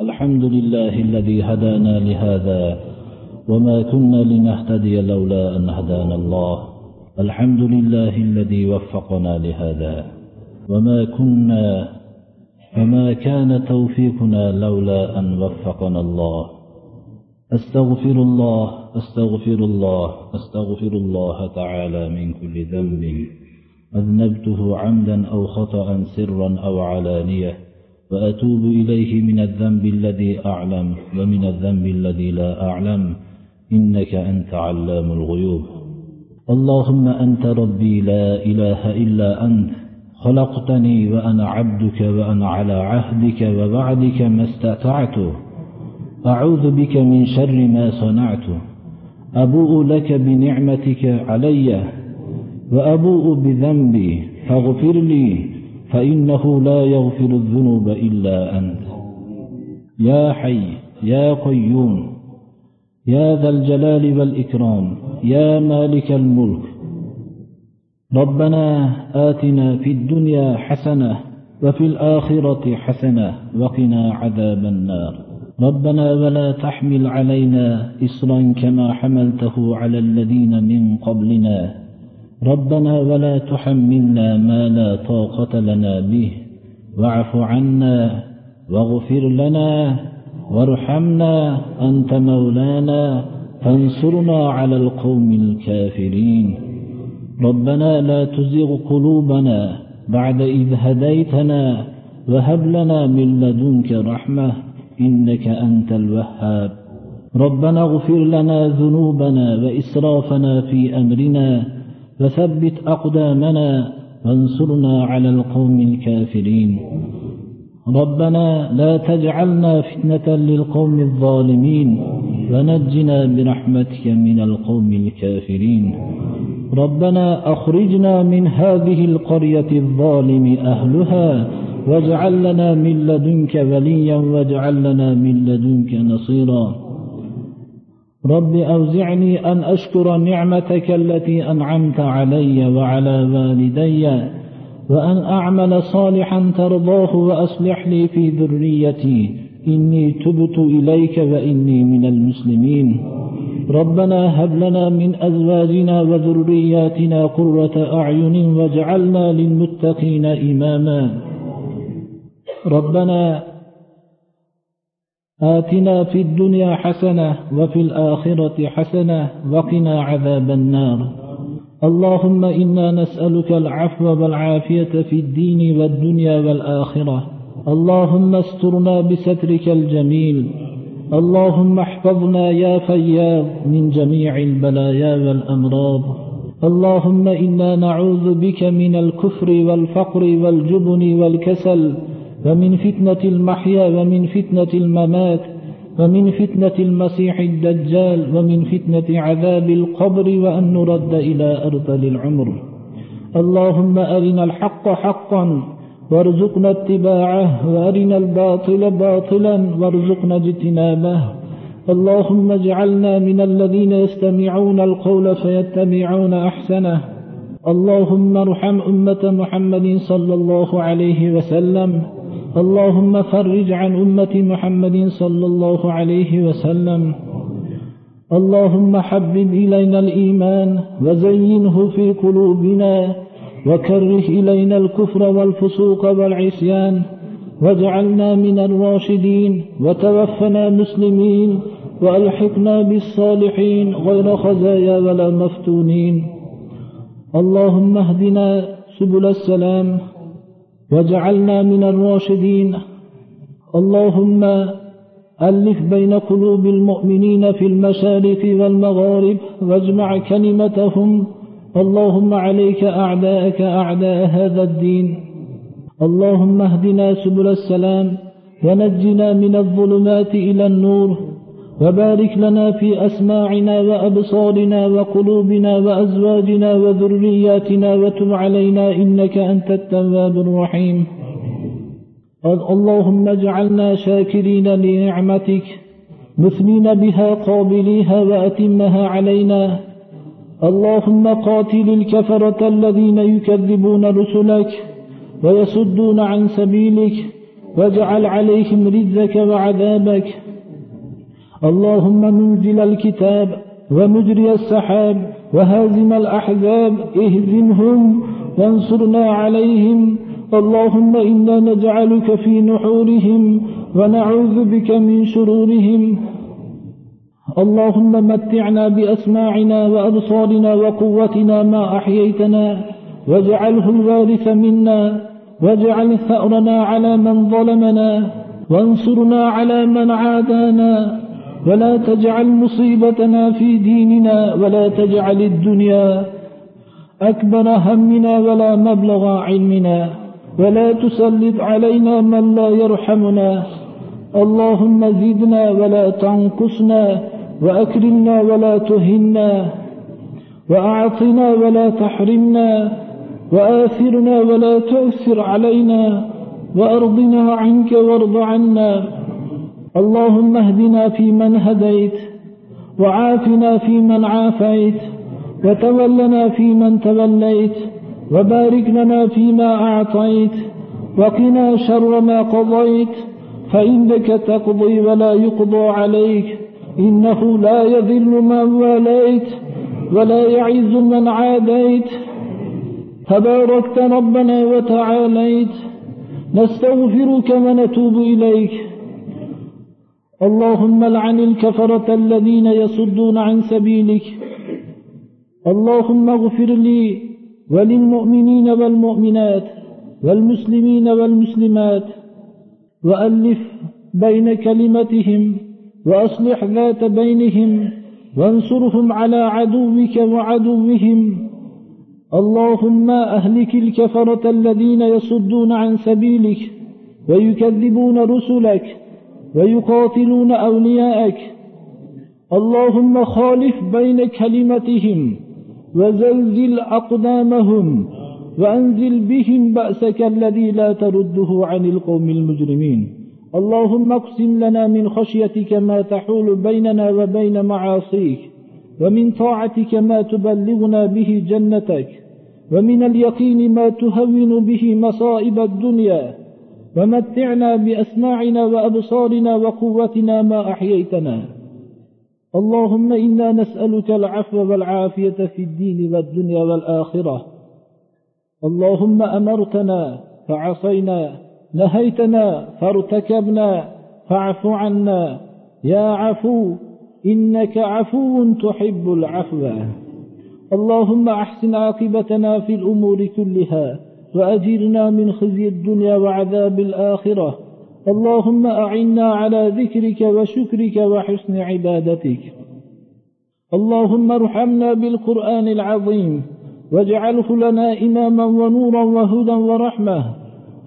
الحمد لله الذي هدانا لهذا وما كنا لنهتدي لولا أن هدانا الله. الحمد لله الذي وفقنا لهذا وما كنا وما كان توفيقنا لولا أن وفقنا الله. أستغفر الله أستغفر الله أستغفر الله تعالى من كل ذنب. أذنبته عمدا أو خطأ سرا أو علانية. وأتوب إليه من الذنب الذي أعلم ومن الذنب الذي لا أعلم. إنك أنت علام الغيوب. اللهم أنت ربي لا إله إلا أنت. خلقتني وأنا عبدك وأنا على عهدك وبعدك ما استطعت. أعوذ بك من شر ما صنعت. أبوء لك بنعمتك علي. وأبوء بذنبي فاغفر لي. فإنه لا يغفر الذنوب إلا أنت. يا حي يا قيوم يا ذا الجلال والإكرام يا مالك الملك. ربنا آتنا في الدنيا حسنة وفي الآخرة حسنة وقنا عذاب النار. ربنا ولا تحمل علينا إصرا كما حملته على الذين من قبلنا. ربنا ولا تحملنا ما لا طاقة لنا به. واعف عنا واغفر لنا وارحمنا أنت مولانا. فانصرنا على القوم الكافرين. ربنا لا تزغ قلوبنا بعد إذ هديتنا وهب لنا من لدنك رحمة إنك أنت الوهاب. ربنا اغفر لنا ذنوبنا وإسرافنا في أمرنا فثبت أقدامنا وانصرنا على القوم الكافرين. ربنا لا تجعلنا فتنة للقوم الظالمين ونجنا برحمتك من القوم الكافرين. ربنا أخرجنا من هذه القرية الظالم أهلها واجعل لنا من لدنك وليا واجعل لنا من لدنك نصيرا. رب أوزعني أن أشكر نعمتك التي أنعمت علي وعلى والدي وأن أعمل صالحا ترضاه وأصلح لي في ذريتي. إني تبت إليك وإني من المسلمين. ربنا هب لنا من أزواجنا وذرياتنا قرة أعين واجعلنا للمتقين إماما. ربنا آتنا في الدنيا حسنة وفي الآخرة حسنة وقنا عذاب النار. اللهم إنا نسألك العفو والعافية في الدين والدنيا والآخرة. اللهم استرنا بسترك الجميل. اللهم احفظنا يا فياض من جميع البلايا والأمراض. اللهم إنا نعوذ بك من الكفر والفقر والجبن والكسل ومن فتنة المحيا ومن فتنة الممات ومن فتنة المسيح الدجال ومن فتنة عذاب القبر وأن نرد إلى أرذل العمر اللهم أرنا الحق حقا وارزقنا اتباعه وأرنا الباطل باطلا وارزقنا اجتنابه. اللهم اجعلنا من الذين يستمعون القول فيتبعون أحسنه. اللهم ارحم أمة محمد صلى الله عليه وسلم. اللهم فرج عن أمة محمد صلى الله عليه وسلم. اللهم حبب إلينا الإيمان وزينه في قلوبنا وكره إلينا الكفر والفسوق والعصيان واجعلنا من الراشدين وتوفنا مسلمين وألحقنا بالصالحين غير خزايا ولا مفتونين. اللهم اهدنا سبل السلام واجعلنا من الراشدين. اللهم ألف بين قلوب المؤمنين في المشارق والمغارب واجمع كلمتهم. اللهم عليك أعداءك أعداء هذا الدين. اللهم اهدنا سبل السلام ونجنا من الظلمات إلى النور. وبارك لنا في أسماعنا وأبصارنا وقلوبنا وأزواجنا وذرياتنا وتب علينا إنك أنت التواب الرحيم. اللهم اجعلنا شاكرين لنعمتك مثنين بها قابليها وأتمها علينا. اللهم قاتل الكفرة الذين يكذبون رسلك ويصدون عن سبيلك واجعل عليهم رزك وعذابك. اللهم منزل الكتاب ومجري السحاب وهازم الأحزاب اهزمهم وانصرنا عليهم. اللهم إنا نجعلك في نحورهم ونعوذ بك من شرورهم. اللهم متعنا بأسماعنا وأبصارنا وقوتنا ما أحييتنا. واجعله الوارث منا. واجعل ثأرنا على من ظلمنا. وانصرنا على من عادانا. ولا تجعل مصيبتنا في ديننا ولا تجعل الدنيا أكبر همنا ولا مبلغ علمنا ولا تسلط علينا من لا يرحمنا. اللهم زدنا ولا تنقصنا وأكرمنا ولا تهنا وأعطنا ولا تحرمنا وآثرنا ولا تؤثر علينا وأرضنا عنك وارض عنا. اللهم اهدنا فيمن هديت وعافنا فيمن عافيت وتولنا فيمن توليت وبارك لنا فيما أعطيت وقنا شر ما قضيت فإنك تقضي ولا يقضى عليك إنه لا يذل من واليت ولا يعز من عاديت تباركت ربنا وتعاليت نستغفرك ونتوب إليك اللهم لعن الكفرة الذين يصدون عن سبيلك. اللهم اغفر لي وللمؤمنين والمؤمنات والمسلمين والمسلمات وألف بين كلمتهم وأصلح ذات بينهم وانصرهم على عدوك وعدوهم. اللهم أهلك الكفرة الذين يصدون عن سبيلك ويكذبون رسلك ويقاتلون أولياءك. اللهم خالف بين كلمتهم وزلزل أقدامهم وأنزل بهم بأسك الذي لا ترده عن القوم المجرمين. اللهم اقسم لنا من خشيتك ما تحول بيننا وبين معاصيك ومن طاعتك ما تبلغنا به جنتك ومن اليقين ما تهون به مصائب الدنيا. ومتعنا بأسماعنا وأبصارنا وقوتنا ما أحييتنا. اللهم إنا نسألك العفو والعافية في الدين والدنيا والآخرة. اللهم أمرتنا فعصينا نهيتنا فارتكبنا فاعف عنا. يا عفو إنك عفو تحب العفو. اللهم أحسن عاقبتنا في الأمور كلها. وأجرنا من خزي الدنيا وعذاب الآخرة. اللهم أعنا على ذكرك وشكرك وحسن عبادتك. اللهم ارحمنا بالقرآن العظيم واجعله لنا إماما ونورا وهدى ورحمة.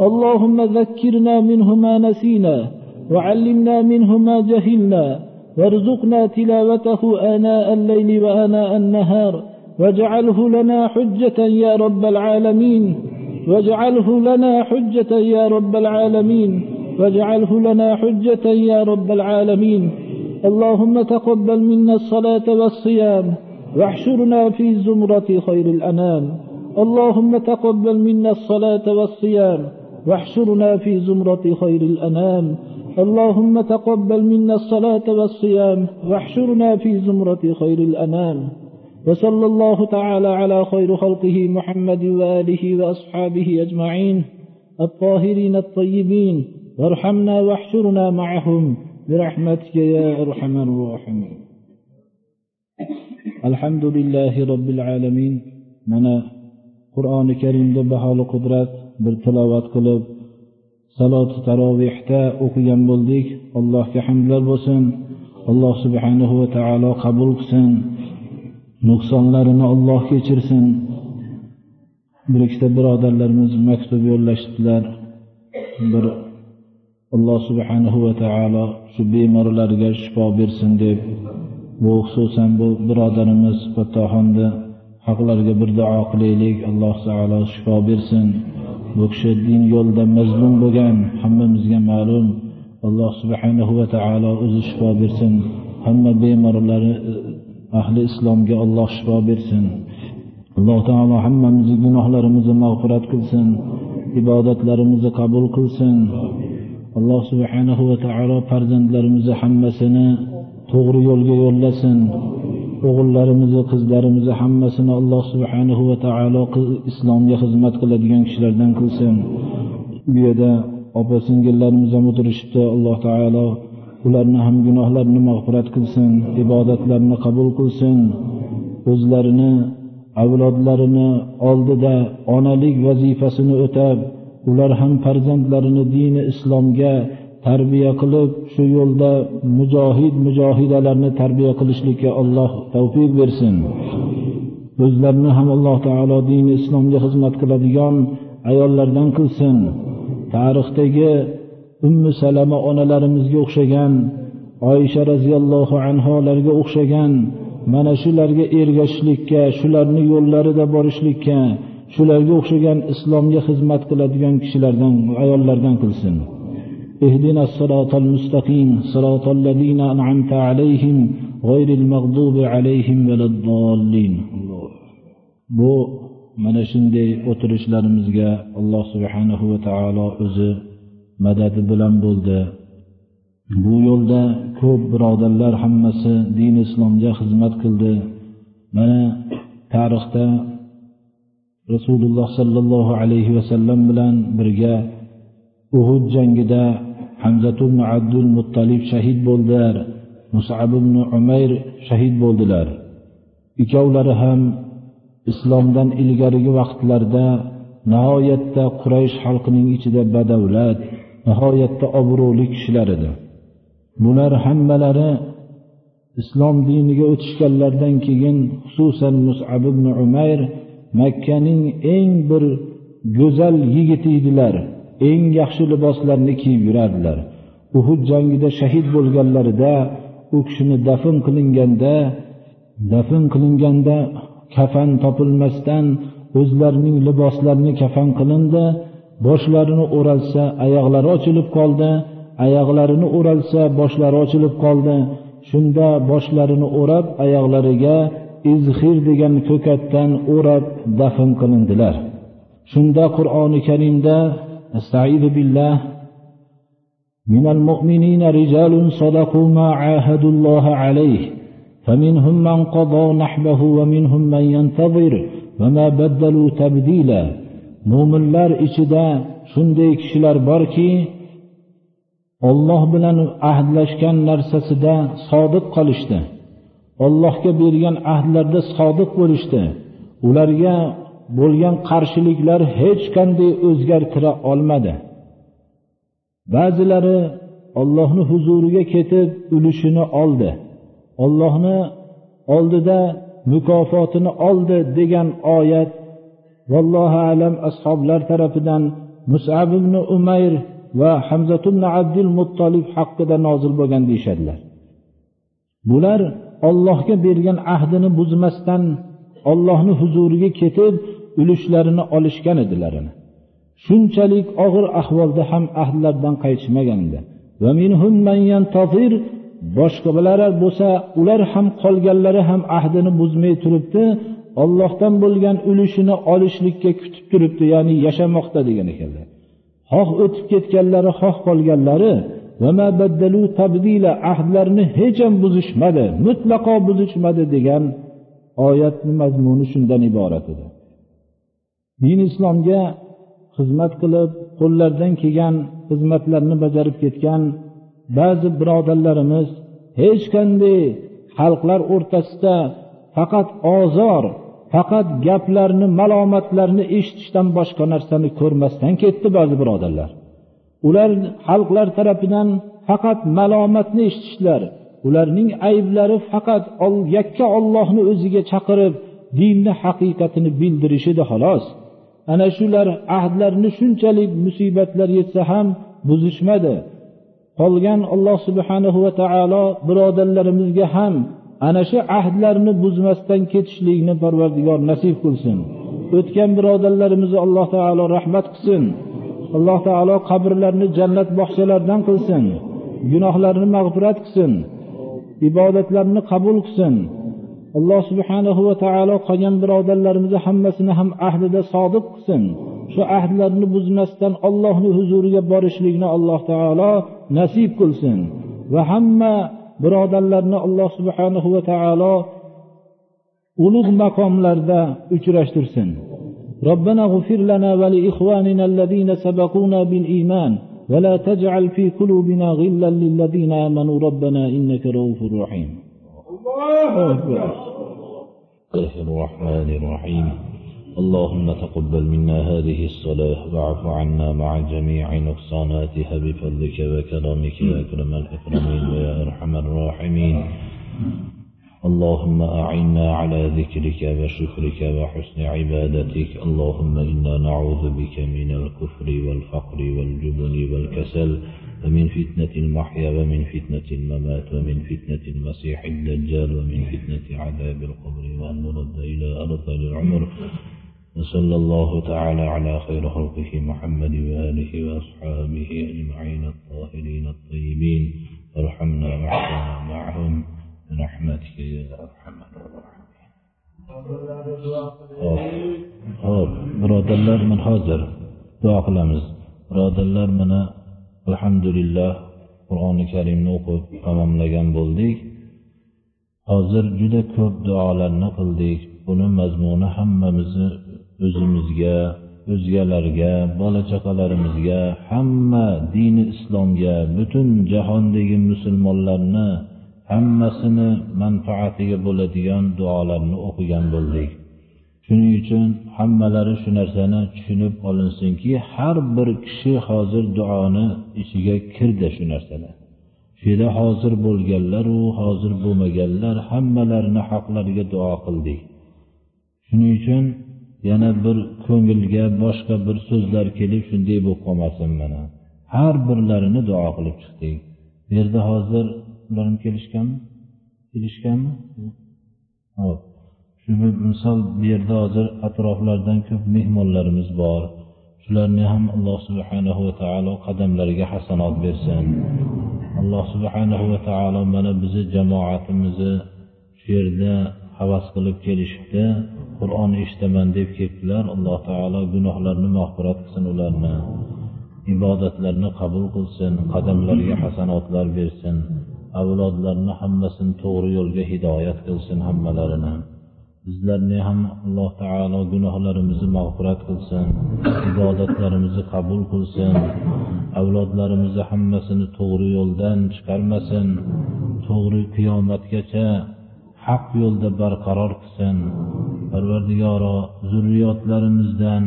اللهم ذكرنا منه ما نسينا وعلمنا منه ما جهلنا وارزقنا تلاوته آناء الليل وآناء النهار. واجعله لنا حجة يا رب العالمين. واجعله لنا حجة يا رب العالمين. واجعله لنا حجة يا رب العالمين. اللهم تقبل منا الصلاة والصيام. واحشرنا في زمرة خير الأنام. اللهم تقبل منا الصلاة والصيام. واحشرنا في زمرة خير الأنام. اللهم تقبل منا الصلاة والصيام. واحشرنا في زمرة خير الأنام. وصلى الله تعالى على خير خلقه محمد وآله وأصحابه أجمعين الطاهرين الطيبين وارحمنا واحشرنا معهم برحمتك يا أرحم الراحمين. الحمد لله رب العالمين. منا قرآن كريم دبها لقدرة برتلاوات قلب صلاة تراويح تاء أقيم بلدك الله كحمد بسن الله سبحانه وتعالى قبل سن nuqsonlarini olloh kechirsin. Bir ikkita birodarlarimiz maktub yo'llashdilar. Bir alloh subhanahu va taolo shu bemorlarga shifo bersin deb. Bu xususan bu birodarimiz fattoxonni haqlariga bir duo qilaylik. Alloh taolo shifo bersin. Bu kishi din yo'lida mazlum bo'lgan hammamizga ma'lum. Alloh subhanahu va taolo o'zi shifo bersin. Hamma bemorlari ahli islomga alloh shifo bersin. Alloh taolo hammamizni gunohlarimizni mag'firat qilsin ibodatlarimizni qabul qilsin. Alloh subhanahu va taolo farzandlarimizni hammasini to'g'ri yo'lga yo'llasin. O'g'illarimizni qizlarimizni hammasini alloh subhanahu va taolo islomga xizmat qiladigan kishilardan qilsin. Bu yerda opa singillarimiz ham o'tirishibdi. Alloh taolo ularni ham gunohlarini mag'firat qilsin ibodatlarini qabul qilsin o'zlarini avlodlarini oldida onalik vazifasini o'tab ular ham farzandlarini dini islomga tarbiya qilib shu yo'lda mujohid mujohidalarni tarbiya qilishlikka alloh tavfiq bersin. O'zlarini ham alloh taolo dini islomga xizmat qiladigan ayollardan qilsin. Tarixdagi ummu salama onalarimizga o'xshagan oysha roziyallohu anholarga o'xshagan mana shularga ergashishlikka shularni yo'llarida borishlikka shularga o'xshagan islomga xizmat qiladigan kishilardan ayollardan qilsin اهدنا الصراط المستقيم صراط الذين أنعمت عليهم غير المغضوب عليهم ولا الضالين bu mana shunday o'tirishlarimizga alloh subhanahu va taolo o'zi madadi bilan bo'ldi. Bu yo'lda ko'p birodarlar hammasi din islomga xizmat qildi. Mana tarixda rasululloh sollallohu alayhi vasallam bilan birga uhud jangida hamzatun abdul muttalib shahid bo'ldilar. Musab ibn umayr shahid bo'ldilar. Ikkovlari ham islomdan ilgarigi vaqtlarda nihoyatda quraysh xalqining ichida badavlat nihoyatda obro'li kishilar edi. Bular hammalari islom diniga o'tishganlaridan keyin xususan musab ibn umayr makkaning eng bir go'zal yigiti edilar. Eng yaxshi liboslarni kiyib yurardilar. Uhud jangida shahid bo'lganlarida u kishini dafn qilinganda dafn qilinganda kafan topilmasdan o'zlarining liboslarini kafan qilindi. boshlarini o'ralsa oyoqlari ochilib qoldi oyoqlarini o'ralsa boshlari ochilib qoldi shunda boshlarini o'rab oyoqlariga izhir degan ko'katdan o'rab dafn qilindilar shunda qur'oni karimda astaidu billah من المؤمنين رجال صدقوا ما عاهدوا الله عليه فمنهم من قضى نحبه ومنهم من ينتظر وما بدلوا تبديلا mo'minlar ichida shunday kishilar borki olloh bilan ahdlashgan narsasida sodiq qolishdi. Ollohga bergan ahdlarda sodiq bo'lishdi. Ularga bo'lgan qarshiliklar hech qanday o'zgartira olmadi. Ba'zilari ollohni huzuriga ketib ulushini oldi. Ollohni oldida mukofotini oldi degan oyat vallohu alam ashoblar tarafidan musab ibn umayr va hamzat ibn abdul muttolib haqida nozil bo'lgan deyishadilar. Bular ollohga bergan ahdini buzmasdan ollohni huzuriga ketib ulushlarini olishgan edilar. Shunchalik og'ir ahvolda ham ahdlaridan qaytishmagan edi. Boshqalar bo'lsa ular ham qolganlari ham ahdini buzmay turibdi. Ollohdan bo'lgan ulushini olishlikka kutib turibdi ya'ni yashamoqda degan ekanlar xoh o'tib ketganlari xoh qolganlari ahdlarini hech ham buzishmadi mutlaqo buzishmadi degan oyatni mazmuni shundan iborat edi. Din islomga xizmat qilib qo'llaridan kelgan xizmatlarni bajarib ketgan ba'zi birodarlarimiz hech qanday xalqlar o'rtasida faqat ozor faqat gaplarni malomatlarni eshitishdan boshqa narsani ko'rmasdan ketdi ba'zi birodarlar. Ular xalqlar tarafidan faqat malomatni eshitishlar. Ularning ayblari faqat yakka ollohni o'ziga chaqirib dinni haqiqatini bildirish edi xolos. Ana shular ahdlarni shunchalik musibatlar yetsa ham buzishmadi. Qolgan alloh subhanahu va taolo birodarlarimizga ham ana shu ahdlarni buzmasdan ketishlikni parvardigor nasib qilsin. O'tgan birodarlarimizni alloh taolo rahmat qilsin. Alloh taolo qabrlarini jannat bog'chalaridan qilsin. Gunohlarini mag'firat qilsin. Ibodatlarini qabul qilsin. Alloh subhanahu va taolo qolgan birodarlarimizni hammasini ham ahdida sodiq qilsin. Shu ahdlarni buzmasdan ollohni huzuriga borishlikni alloh taolo nasib qilsin. Va hamma birodarlarni alloh subhanahu va taolo ulug' maqomlarda uchrashtirsin. ربنا اغفر لنا ولإخواننا الذين سبقونا بالإيمان ولا تجعل في قلوبنا غلا للذين آمنوا ربنا إنك رؤوف رحيم الله أكبر الرحمن الرحيم اللهم تقبل منا هذه الصلاة واعف عنا مع جميع نقصاناتها بفضلك وكرمك يا أكرم الأكرمين ويا أرحم الراحمين. اللهم أعنا على ذكرك وشكرك وحسن عبادتك. اللهم إنا نعوذ بك من الكفر والفقر والجبن والكسل ومن فتنة المحيا ومن فتنة الممات ومن فتنة المسيح الدجال ومن فتنة عذاب القبر وأن نرد إلى أرض العمر. وصلى الله تعالى على خير خلقه محمد وآله وأصحابه أجمعين الطاهرين الطيبين وارحمنا معهم برحمتك يا أرحم الراحمين ho'p birodarlar mana hozir duo qilamiz birodarlar mana alhamdulillah qur'oni karimni o'qib tamomlagan bo'ldik hozir juda ko'p duolarni qildik buni mazmuni hammamizni o'zimizga o'zgalarga bola chaqalarimizga hamma dini islomga butun jahondagi musulmonlarni hammasini manfaatiga bo'ladigan duolarni o'qigan bo'ldik. Shuning uchun hammalari shu narsani tushunib olinsinki har bir kishi hozir duoni ichiga kirdi shu narsalar shu yerda hozir bo'lganlaru hozir bo'lmaganlar hammalarini haqlariga duo qildik. Shuning uchun yana bir ko'ngilga boshqa bir so'zlar kelib shunday bo'lib qolmasin mana. Har birlarini duo qilib chiqdik. Bu yerda hozir ular kelishganmi? Kelishganmi? Hop shu misol bu yerda hozir atroflardan ko'p mehmonlarimiz bor. Shularni ham alloh subhanahu va taolo qadamlariga hasanot bersin. Alloh subhanahu va taolo mana bizni jamoatimizni shu yerda havas qilib kelishibdi. Qur'on eshitaman deb kelibdilar alloh taolo gunohlarini mag'firat qilsin ularni ibodatlarni qabul qilsin qadamlariga hasanotlar bersin avlodlarni hammasini to'g'ri yo'lga hidoyat qilsin hammalarini. Bizlarni ham alloh taolo gunohlarimizni mag'firat qilsin ibodatlarimizni qabul qilsin avlodlarimizni hammasini to'g'ri yo'ldan chiqarmasin to'g'ri qiyomatgacha haq yo'lda barqaror qilsin. Parvardigoro zurriyotlarimizdan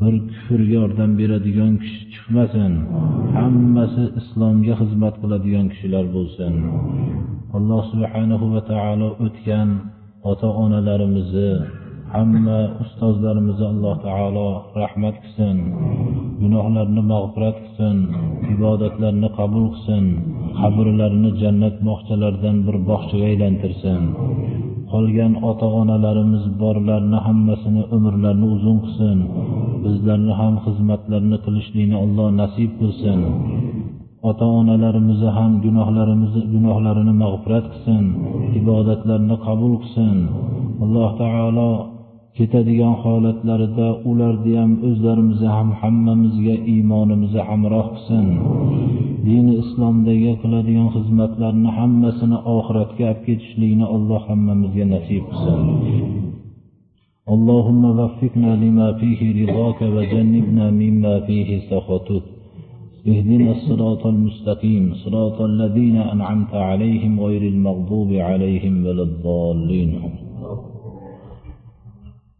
bir kufr yordam beradigan kishi chiqmasin. Hammasi islomga xizmat qiladigan kishilar bo'lsin. Alloh subhanahu va taolo o'tgan ota onalarimizni hamma ustozlarimizni alloh taolo rahmat qilsin gunohlarni mag'firat qilsin ibodatlarini qabul qilsin qabrlarini jannat bog'chalaridan bir bog'chaga aylantirsin. Qolgan ota onalarimiz borlarni hammasini umrlarini uzun qilsin bizlarni ham xizmatlarini qilishlikni alloh nasib qilsin. Ota onalarimizni ham gunohlarimizni gunohlarini mag'firat qilsin ibodatlarini qabul qilsin. Alloh taolo ketadigan holatlarida ularni ham o'zlarimizni ham hammamizga iymonimizni hamroh qilsin dini islomdagi qiladigan xizmatlarni hammasini oxiratga olib ketishlikni alloh hammamizga nasib qilsin اللهم وفقنا لما فيه رضاك وجنبنا مما فيه سخطك اهدنا الصراط المستقيم صراط الذين أنعمت عليهم غير المغضوب عليهم ولا الضالين